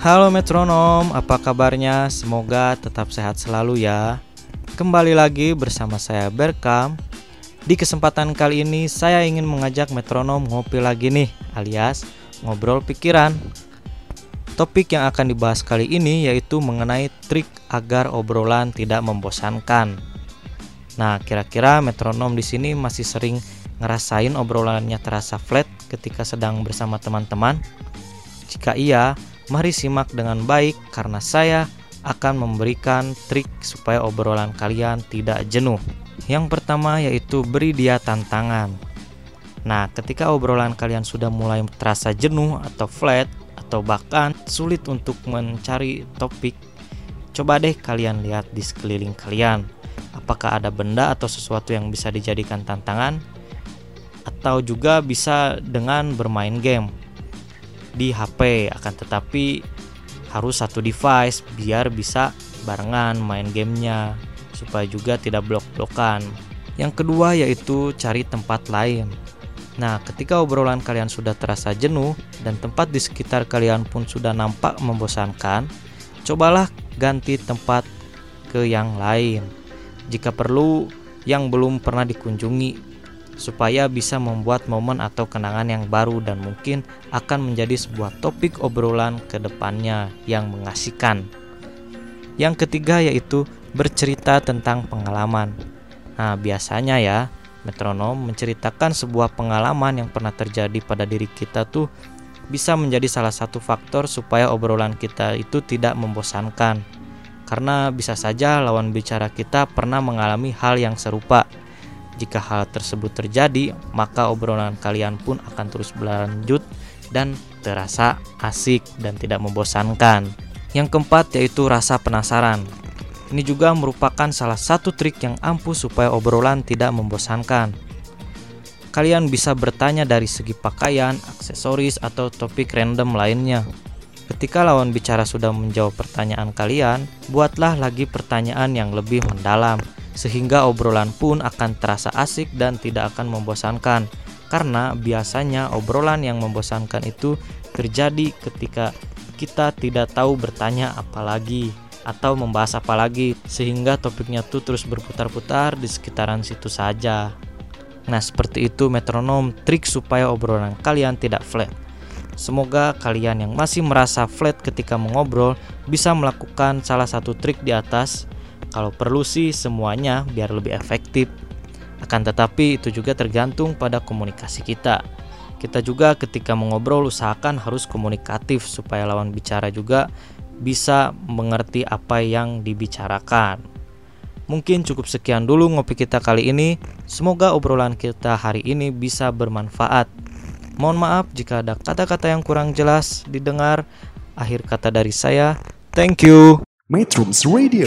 Halo metronom, apa kabarnya? Semoga tetap sehat selalu ya. Kembali lagi bersama saya Berkam. Di kesempatan kali ini saya ingin mengajak metronom ngopi lagi nih, alias ngobrol pikiran. Topik yang akan dibahas kali ini yaitu mengenai trik agar obrolan tidak membosankan. Nah, kira-kira metronom di sini masih sering ngerasain obrolannya terasa flat ketika sedang bersama teman-teman? Jika iya, mari simak dengan baik karena saya akan memberikan trik supaya obrolan kalian tidak jenuh. Yang pertama yaitu beri dia tantangan. Nah, ketika obrolan kalian sudah mulai terasa jenuh atau flat atau bahkan sulit untuk mencari topik, coba deh kalian lihat di sekeliling kalian. Apakah ada benda atau sesuatu yang bisa dijadikan tantangan? Atau juga bisa dengan bermain game di HP akan tetapi harus satu device biar bisa barengan main gamenya supaya juga tidak blok-blokan. Yang kedua yaitu cari tempat lain. Nah ketika obrolan kalian sudah terasa jenuh dan tempat di sekitar kalian pun sudah nampak membosankan cobalah ganti tempat ke yang lain. Jika perlu yang belum pernah dikunjungi supaya bisa membuat momen atau kenangan yang baru dan mungkin akan menjadi sebuah topik obrolan ke depannya yang mengasihkan. Yang ketiga yaitu bercerita tentang pengalaman. Nah, biasanya ya, metronom menceritakan sebuah pengalaman yang pernah terjadi pada diri kita tuh bisa menjadi salah satu faktor supaya obrolan kita itu tidak membosankan. Karena bisa saja lawan bicara kita pernah mengalami hal yang serupa jika hal tersebut terjadi, maka obrolan kalian pun akan terus berlanjut dan terasa asik dan tidak membosankan. Yang keempat yaitu rasa penasaran. Ini juga merupakan salah satu trik yang ampuh supaya obrolan tidak membosankan. Kalian bisa bertanya dari segi pakaian, aksesoris, atau topik random lainnya. Ketika lawan bicara sudah menjawab pertanyaan kalian, buatlah lagi pertanyaan yang lebih mendalam sehingga obrolan pun akan terasa asik dan tidak akan membosankan. Karena biasanya obrolan yang membosankan itu terjadi ketika kita tidak tahu bertanya apa lagi atau membahas apa lagi sehingga topiknya tuh terus berputar-putar di sekitaran situ saja. Nah, seperti itu metronom trik supaya obrolan kalian tidak flat. Semoga kalian yang masih merasa flat ketika mengobrol bisa melakukan salah satu trik di atas kalau perlu sih semuanya biar lebih efektif. Akan tetapi itu juga tergantung pada komunikasi kita. Kita juga ketika mengobrol usahakan harus komunikatif supaya lawan bicara juga bisa mengerti apa yang dibicarakan. Mungkin cukup sekian dulu ngopi kita kali ini. Semoga obrolan kita hari ini bisa bermanfaat. Mohon maaf jika ada kata-kata yang kurang jelas didengar. Akhir kata dari saya, thank you. Metrums Radio,